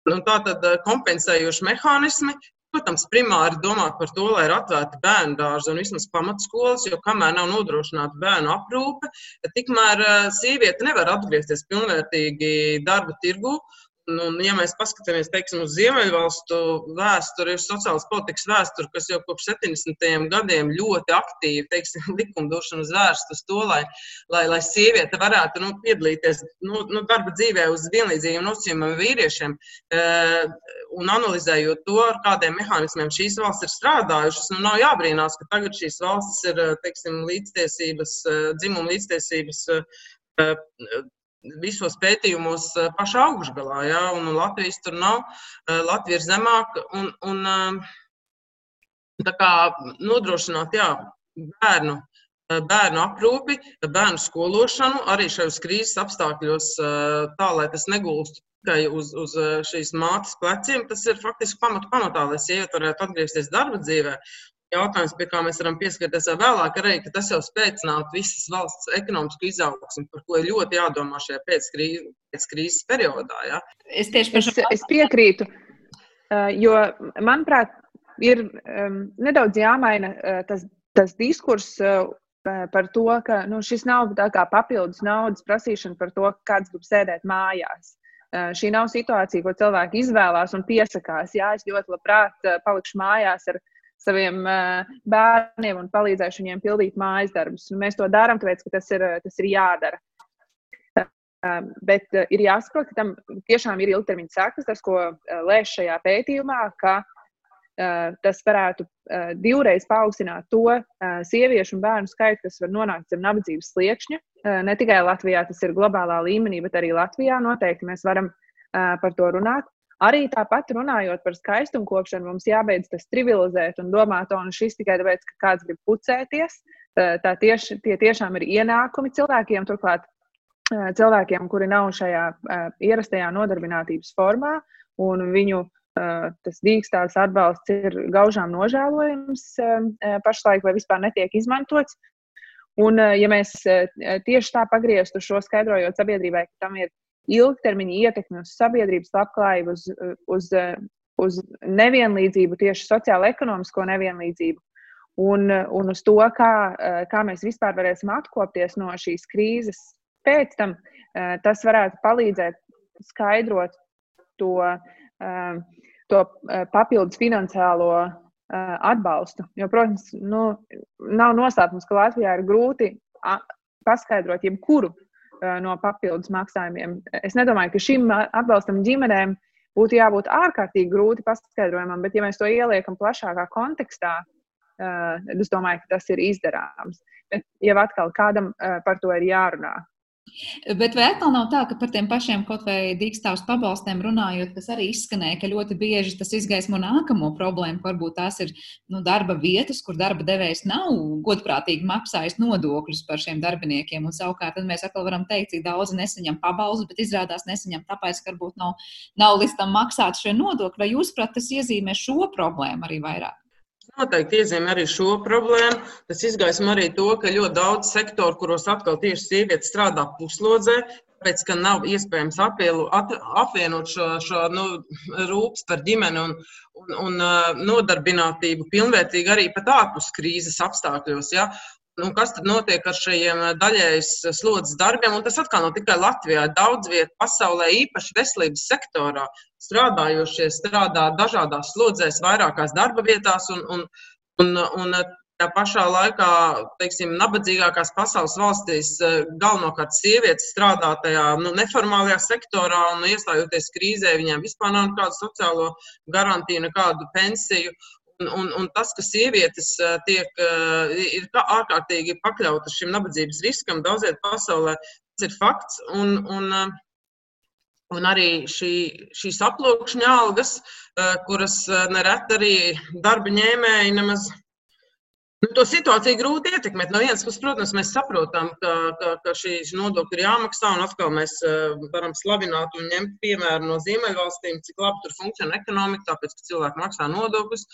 Nu, tā tad uh, kompensējoši mehānismi, Protams, primāri domāt par to, lai ir atvērti bērnu dārzi un vismaz pamatskolas, jo kamēr nav nodrošināta bērnu aprūpe, tikmēr eh, sieviete nevar atgriezties pilnvērtīgi darba tirgu. Un, ja mēs paskatāmies teiksim, uz Ziemeļvalstu vēsturi, uz sociālās politikas vēsturi, kas jau kopš 70. gadiem ļoti aktīvi teiksim, likumdošana vērsta uz to, lai, lai, lai sieviete varētu nu, piedalīties nu, nu, darba dzīvē uz vienlīdzīgiem nosacījumiem vīriešiem, e, un analizējot to, ar kādiem mehānismiem šīs valsts ir strādājušas, nu, nav jābrīnās, ka tagad šīs valstis ir teiksim, līdztiesības, eh, dzimuma līdztiesības visos pētījumos eh, pašā augšgalā, ja, un Latvijas tur nav. Eh, Latvija ir zemāka un, un eh, tā kā nodrošināt, jā, bērnu. Bērnu aprūpi, bērnu skološanu arī šajos krīzes apstākļos, tā lai tas negulst tikai uz, uz šīs mātes pleciem. Tas ir faktiski pamat, pamatā, lai sieviete varētu atgriezties darba dzīvē jautājums, pie kā mēs varam pieskarties vēlāk, arī ka tas jau spēcinātu visas valsts ekonomisku izaugsmu, par ko ir ļoti jādomā šajā pēckrīzes, pēckrīzes periodā. Ja? Es tieši es, es piekrītu, jo, manuprāt, ir nedaudz jāmaina tas, tas diskurss. Par to, ka nu, šis nav tā kā papildus naudas prasīšana par to, kāds grib sēdēt mājās. Šī nav situācija, ko cilvēki izvēlās un piesakās. Jā, es ļoti labprāt palikšu mājās ar saviem bērniem un palīdzēšu viņiem pildīt mājas darbus. Un mēs to darām, tāpēc, ka tas ir, tas ir jādara. Bet ir jāsaprot, ka tam tiešām ir ilgtermiņa sekas, tas, ko lēš šajā pētījumā, ka tas varētu divreiz paaugstināt to sieviešu un bērnu skaitu, kas var nonākt zem nabadzības sliekšņa. Ne tikai Latvijā, tas ir globālā līmenī, bet arī Latvijā noteikti mēs varam par to runāt. Arī tāpat runājot par skaistumkopšanu, mums jābeidz tas trivializēt un domāt, ka nu šis tikai tāpēc, ka kāds grib pucēties. Tā tieši, tie tiešām ir ienākumi cilvēkiem, turklāt cilvēkiem, kuri nav šajā ierastajā nodarbinātības formā, un viņu tas dīkstāvs atbalsts ir gaužām nožēlojams pašlaik vai vispār netiek izmantots. Un, ja mēs tieši tā pagrieztu šo skaidrojot sabiedrībai, ka tam ir ilgtermiņa ietekmi uz sabiedrības labklājību, uz, uz, uz nevienlīdzību, tieši sociālo-ekonomisko nevienlīdzību. Un, un uz to, kā, kā mēs vispār varēsim atkopties no šīs krīzes pēc tam, tas varētu palīdzēt skaidrot to, to papildus finansiālo atbalstu. Jo, protams, nu, nav noslēpums, ka Latvijā ir grūti paskaidrot jebkuru no papildus maksājumiem. Es nedomāju, ka šim atbalstam ģimenēm būtu jābūt ārkārtīgi grūti paskaidrojumam, bet, ja mēs to ieliekam plašākā kontekstā, tad es domāju, ka tas ir izdarāms. Bet jau atkal kādam par to ir jārunā. Bet vai atkal nav tā, ka par tiem pašiem kaut vai dīkstāvs pabalstiem runājot, kas arī izskanēja, ka ļoti bieži tas izgaismo nākamo problēmu, ka varbūt tās ir nu, darba vietas, kur darba devējs nav godprātīgi maksājis nodokļus par šiem darbiniekiem. Un savukārt tad mēs atkal varam teikt, cik daudz nesaņem pabalstus, bet izrādās nesaņem tāpēc, ka varbūt nav, nav līdz tam maksāt šie nodokļi. Vai jūs, prāt, tas iezīmē šo problēmu arī vairāk? Noteikti iezīmē arī šo problēmu. Tas izgaismo arī to, ka ļoti daudz sektoru, kuros atkal tieši sievietes strādā puslodzē, tāpēc, ka nav iespējams apielu, at, apvienot šo, šo nu, rūpes par ģimeni un, un, un nodarbinātību pilnvērtīgi arī pat ārpus krīzes apstākļos. Ja? Nu, kas tad notiek ar šiem daļējas slodzes darbiem? Un tas atkal nav tikai Latvijā. Daudz vietā pasaulē, īpaši veselības sektorā, strādājošie strādā dažādās slodzēs, vairākās darba vietās. Un, un, un, un tā pašā laikā, teiksim, nabadzīgākās pasaules valstīs, galvenokārt sievietes strādā tajā nu, neformālajā sektorā un iestājoties krīzē, viņiem vispār nav nekādu sociālo garantiju, nekādu pensiju. Un, un, tas, ka sievietes tiek, ir ārkārtīgi pakļautas šim nabadzības riskam daudziet pasaulē, tas ir fakts. Un, un, un arī šī, šīs aplūkšņa algas, kuras nereti arī darba ņēmēji nemaz Nu, to situāciju grūti ietekmēt. No vienas puses, protams, mēs saprotam, ka, ka, ka šīs nodokļi ir jāmaksā, un atkal mēs varam slavināt un ņemt piemēru no Ziemeļvalstīm, cik labi tur funkcionē ekonomika, tāpēc, ka cilvēki maksā nodokļus.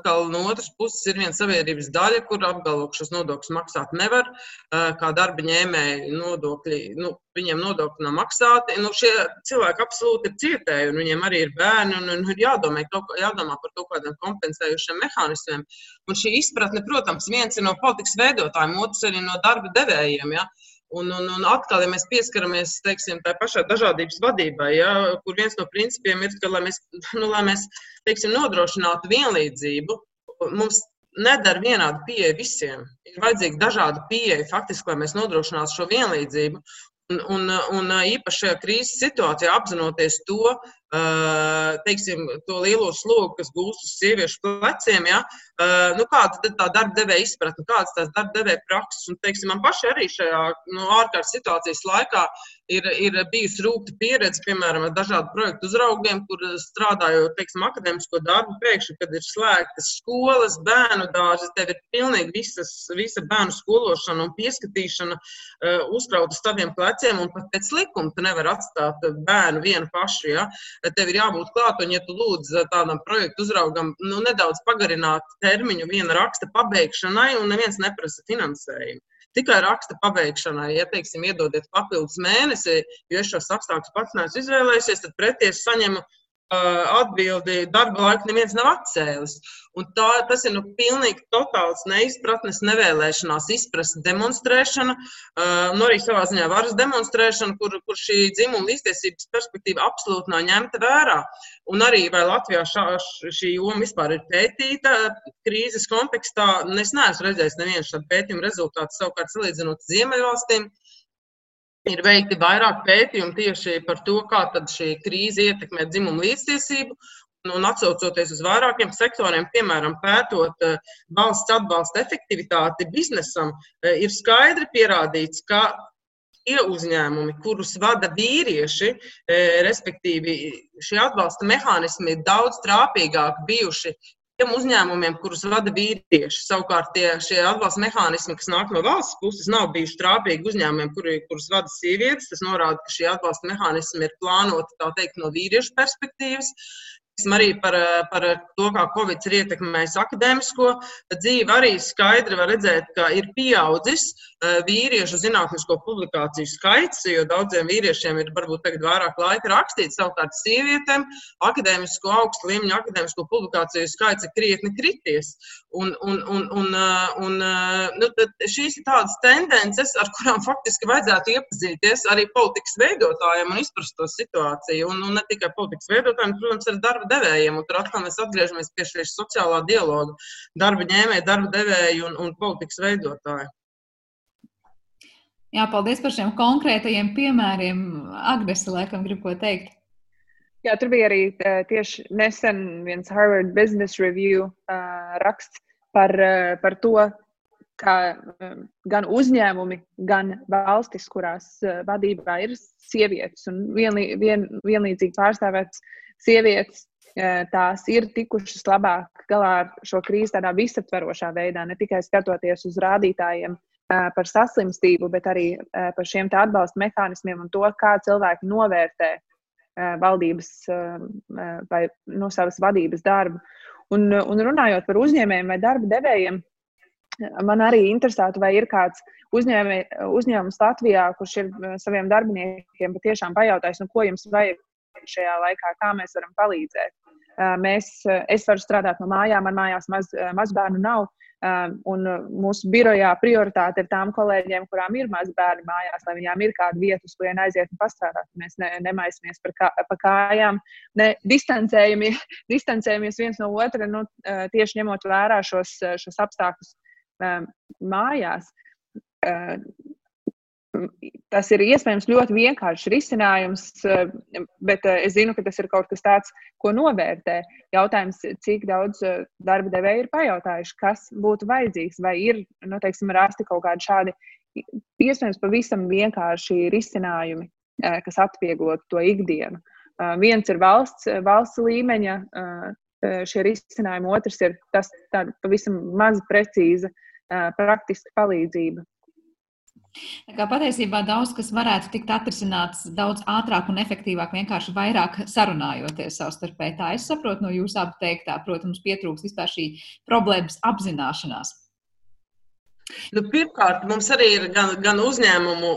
Atkal no otras puses ir viena sabiedrības daļa, kur apgalvo, ka šos nodokļus maksāt nevar, kā darba ņēmēji nodokļi, nu, viņiem nodokļi nav maksāti. Nu, šie cilvēki absolūti ir cietēji, un viņiem arī ir bērni, un, un ir jādomā, kaut, jādomā par kaut kādiem kompensējušiem mehānismiem. Un šī izpratne, protams, viens ir no politikas veidotājiem, otrs arī no darba devējiem. Ja? Un, un, un atkal, ja mēs pieskaramies teiksim, tā pašai dažādības vadībai, ja, kur viens no principiem ir, ka, lai mēs, nu, lai mēs teiksim, nodrošinātu vienlīdzību, mums nedara vienāda pieeja visiem. Ir vajadzīga dažāda pieeja, faktiski, lai mēs nodrošinātu šo vienlīdzību. Un, un, un īpaši šajā krīzes situācijā apzinoties to, teiksim, to lielo slogu, kas gūst uz sieviešu pleciem, ja, nu, kāda ir tā darba devēja izpratne, kādas tās darba devēja prakses. Un, teiksim, man pašai arī šajā nu, ārkārtas situācijas laikā ir, ir bijusi rūkta pieredze, piemēram, ar dažādu projektu uzraugiem, kur strādājot, teiksim, akadēmisko darbu, pēkšņi, kad ir slēgtas skolas, bērnu dārzi, tev ir pilnīgi visas, visa bērnu skološana un pieskatīšana uh, uzkrauta uz taviem pleciem, un pat pēc likuma tu nevar atstāt bērnu vienu pašu. Ja? Tev ir jābūt klāt, un ja tu lūdz tādam projektu uzraugam nu, nedaudz pagarināt termiņu viena raksta pabeigšanai, un neviens neprasa finansējumu. Tikai raksta pabeigšanai, ja, teiksim, iedodiet papildus mēnesi, jo es šos apstākļus pats neesmu izvēlējies, tad pretī es saņemu atbildi darba laiku neviens nav atcēlis. Un tā, tas ir nu, pilnīgi totāls neizpratnes, nevēlēšanās izprast demonstrēšana, uh, nu arī savā ziņā varas demonstrēšana, kur, kur šī dzimuma līdztiesības perspektīva absolūti nav ņemta vērā. Un arī vai Latvijā šā, šī joma vispār ir pētīta krīzes kontekstā, es neesmu redzējis nevienu šādu pētījumu rezultātu savukārt salīdzinot Ziemeļvalstīm ir veikti vairāk pētījumu tieši par to, kā šī krīze ietekmē dzimumu līdztiesību. Un atcaucoties uz vairākiem sektoriem, piemēram, pētot eh, valsts atbalsta efektivitāti biznesam, eh, ir skaidri pierādīts, ka tie uzņēmumi, kurus vada vīrieši, eh, respektīvi šie atbalsta mehānismi ir daudz trāpīgāk bijuši tiem uzņēmumiem, kurus vada vīrieši. Savukārt tie, šie atbalsta mehānismi, kas nāk no valsts puses, nav bijuši trāpīgi uzņēmumiem, kuri, kurus vada sievietes. Tas norāda, ka šie atbalsta mehānismi ir plānoti teikt, no vīriešu perspektīvas arī par, par to, kā Covid ir ietekmējis akadēmisko dzīvi, arī skaidri var redzēt, ka ir pieaudzis eh, vīriešu zinātnisko publikāciju skaits, jo daudziem vīriešiem ir varbūt tagad vairāk laika rakstīt, savukārt sievietēm akadēmisko augstu līmeņu akadēmisko publikāciju skaits ir krietni krities. Un, un, un, un, eh, un, eh, nu, šīs ir tādas tendences, ar kurām faktiski vajadzētu iepazīties arī politikas veidotājiem un izprast to situāciju. Un, un ne tikai politikas veidotājiem, protams, arī darba devējiem. Un tur atkal mēs atgriežamies pie šīs sociālā dialoga - darba ņēmēji, darba devēji un, un politikas veidotāji. Jā, paldies par šiem konkrētajiem piemēriem. Agnese, laikam, grib ko teikt. Jā, tur bija arī tieši nesen viens Harvard Business Review uh, raksts par, uh, par to, ka um, gan uzņēmumi, gan valstis, kurās uh, vadībā ir sievietes un vienlī, vien, vienlīdzīgi pārstāvētas sievietes, tās ir tikušas labāk galā ar šo krīzi tādā visaptverošā veidā, ne tikai skatoties uz rādītājiem par saslimstību, bet arī par šiem atbalsta mehānismiem un to, kā cilvēki novērtē valdības vai no savas vadības darbu. Un, un runājot par uzņēmējiem vai darba devējiem, man arī interesētu, vai ir kāds uzņēmē, uzņēmums Latvijā, kurš ir saviem darbiniekiem patiešām pajautājis, nu, ko jums vajag šajā laikā, kā mēs varam palīdzēt. Mēs, es varu strādāt no mājām, man mājās maz, mazbērnu nav. Un mūsu birojā prioritāte ir tām kolēģiem, kurām ir mazi bērni mājās, lai viņām ir kāda vieta, uz kurien aiziet un pastrādāt. Mēs ne, nemaisamies par kā, pa kājām, ne distancējamies, distancējamies viens no otra, nu, tieši ņemot vērā šos, šos apstākļus mājās tas ir iespējams ļoti vienkāršs risinājums, eh, bet eh, es zinu, ka tas ir kaut kas tāds, ko novērtē. Jautājums, cik daudz eh, darba devēji ir pajautājuši, kas būtu vajadzīgs, vai ir nu, teiksim, rasti kaut kādi šādi iespējams pavisam vienkārši risinājumi, kas atvieglotu to ikdienu. Viens ir valsts, valsts līmeņa šie risinājumi, otrs ir tas pavisam maz precīza praktiska palīdzība kā patiesībā daudz kas varētu tikt atrisināts daudz ātrāk un efektīvāk, vienkārši vairāk sarunājoties savstarpēji. Tā es saprotu no jūsu abu teiktā. Protams, pietrūks vispār šī problēmas apzināšanās. Nu, pirmkārt, mums arī ir gan, gan uzņēmumu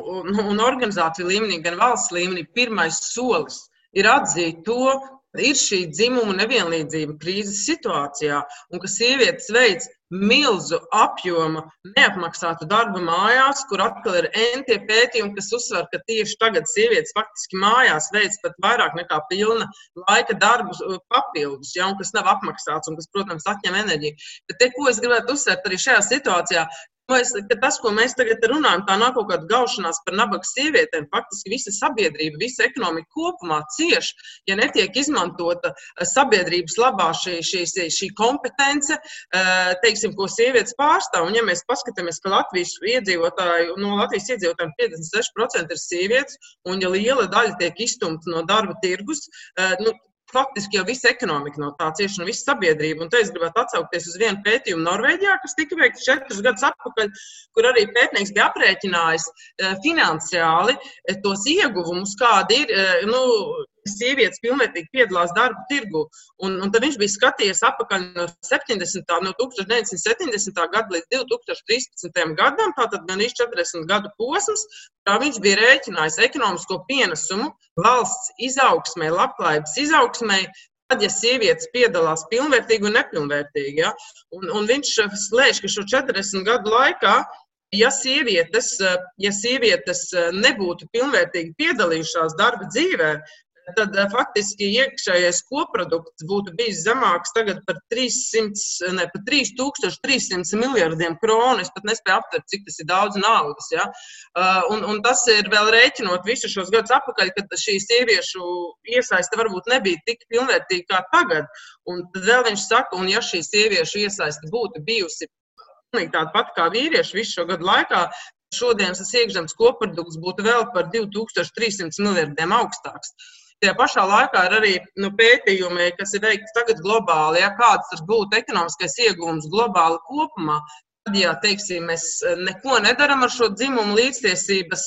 un organizāciju līmenī, gan valsts līmenī pirmais solis ir atzīt to, ir šī dzimuma nevienlīdzība krīzes situācijā, un ka sievietes veids milzu apjoma neapmaksātu darbu mājās, kur atkal ir entie pētījumi, kas uzsver, ka tieši tagad sievietes faktiski mājās veids pat vairāk nekā pilna laika darbu uh, papildus, ja, un kas nav apmaksāts un kas, protams, atņem enerģiju. Bet te, ko es gribētu uzsvērt arī šajā situācijā, Es, tas, ko mēs tagad runājam, tā nav kaut kāda gaušanās par nabaga sievietēm. Faktiski visa sabiedrība, visa ekonomika kopumā cieš, ja netiek izmantota eh, sabiedrības labā šī, šī, šī kompetence, eh, teiksim, ko sievietes pārstāv. Un, ja mēs paskatāmies, ka Latvijas iedzīvotāju, no Latvijas iedzīvotājiem 56% ir sievietes, un ja liela daļa tiek izstumta no darba tirgus, eh, nu, faktiski jau visa ekonomika no tā cieši un visa sabiedrība. Un te es gribētu atsaukties uz vienu pētījumu Norvēģijā, kas tika veikts četrus gadus atpakaļ, kur arī pētnieks bija aprēķinājis eh, finansiāli eh, tos ieguvumus, kādi ir. Eh, nu, sievietes pilnvērtīgi piedalās darba tirgu. Un, un tad viņš bija skatījies atpakaļ no 70. no 1970. gada līdz 2013. gadam, tātad gan 40 gadu posms, kā viņš bija rēķinājis ekonomisko pienesumu valsts izaugsmē, labklājības izaugsmē, tad, ja sievietes piedalās pilnvērtīgi un nepilnvērtīgi. Ja? Un, un viņš slēdz, ka šo 40 gadu laikā ja sievietes, ja sievietes nebūtu pilnvērtīgi piedalījušās darba dzīvē, tad eh, faktiski iekšējais koprodukts būtu bijis zemāks tagad par 300, ne, par 3300 miljardiem kronu. Es pat nespēju aptvert, cik tas ir daudz naudas. Ja? Uh, un, un tas ir vēl rēķinot visu šos gadus atpakaļ, kad šī sieviešu iesaiste varbūt nebija tik pilnvērtīga kā tagad. Un tad vēl viņš saka, un ja šī sieviešu iesaiste būtu bijusi tāda pati kā vīrieši visu šo gadu laikā, šodienas iekšzemes koprodukts būtu vēl par 2300 miljardiem augstāks. Tajā pašā laikā ir arī nu, pētījumi, kas ir veikti tagad globāli, ja kāds būtu ekonomiskais iegūms globāli kopumā. Tad, ja teiksim, mēs neko nedaram ar šo dzimumu līdztiesības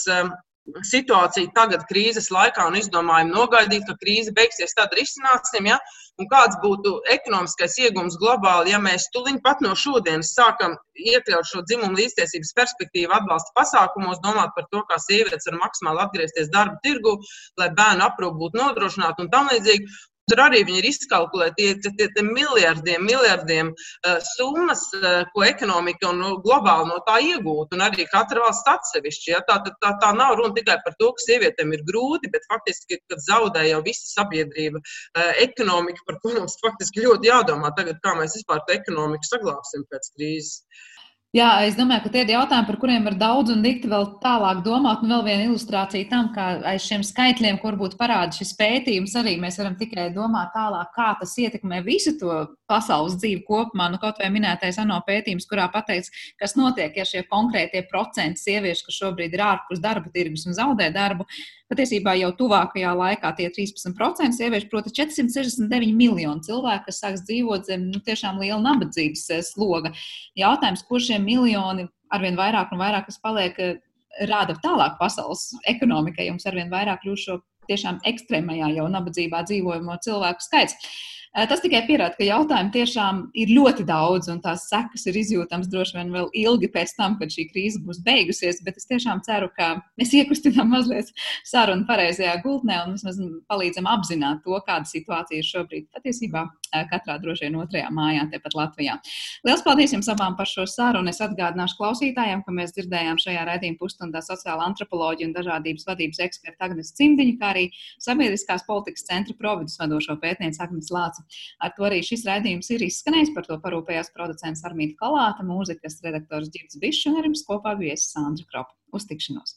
situāciju tagad, krīzes laikā, un izdomājam nogaidīt, ka krīze beigsies, tad risināsim. Ja? Un kāds būtu ekonomiskais iegums globāli, ja mēs tuliņ pat no šodienas sākam iekļaut šo dzimumu līdztiesības perspektīvu atbalsta pasākumos, domāt par to, kā sievietes var maksimāli atgriezties darba tirgu, lai bērnu aprūpe būtu nodrošināta un tam līdzīgi. Tur arī viņi ir izkalkulēti tie, tie, tie, miljardiem, miljardiem uh, summas, uh, ko ekonomika un uh, globāli no tā iegūt, un arī katra valsts atsevišķi. Ja? Tā, tā, tā nav runa tikai par to, ka sievietēm ir grūti, bet faktiski, kad zaudē jau visa sabiedrība, uh, ekonomika, par ko mums faktiski ļoti jādomā tagad, kā mēs vispār ekonomiku saglābsim pēc krīzes. Jā, es domāju, ka tie ir jautājumi, par kuriem var daudz un dikti vēl tālāk domāt. Un vēl viena ilustrācija tam, kā aiz šiem skaitļiem, kur būtu parāda šis pētījums, arī mēs varam tikai domāt tālāk, kā tas ietekmē visu to pasaules dzīvi kopumā. Nu, kaut vai minētais ANO pētījums, kurā pateiks, kas notiek, ja šie konkrētie procenti sieviešu, kas šobrīd ir ārpus darba tirgus un zaudē darbu, Patiesībā jau tuvākajā laikā tie 13% sieviešu, proti, 469 miljoni cilvēku, kas sāks dzīvot zem nu, tiešām liela nabadzības eh, sloga. Jautājums, kur šie miljoni arvien vairāk un vairāk, kas paliek, eh, rāda tālāk pasaules ekonomikai, jums arvien vairāk kļūst šo tiešām ekstrēmajā jau nabadzībā dzīvojamo cilvēku skaits. Tas tikai pierāda, ka jautājumu tiešām ir ļoti daudz, un tās sekas ir izjūtamas droši vien vēl ilgi pēc tam, kad šī krīze būs beigusies. Bet es tiešām ceru, ka mēs iekustinām mazliet sarunu pareizajā gultnē un vismaz palīdzam apzināt to, kāda situācija ir šobrīd patiesībā katrā droši vien otrajā mājā, tepat Latvijā. Lielas paldies jums abām par šo sarunu. Es atgādināšu klausītājiem, ka mēs dzirdējām šajā raidījuma pusstundā sociāla antropoloģija un dažādības vadības eksperta Agnes Cimdiņa, kā arī sabiedriskās politikas centra providus vadošo pētnieci Agnes Lāca. Ar to arī šis raidījums ir izskanējis. Par to parūpējās producents Armīta Kalāta, mūzikas redaktors Girds Bišs un ar jums kopā viesis Sandra Kropa. Uz tikšanos!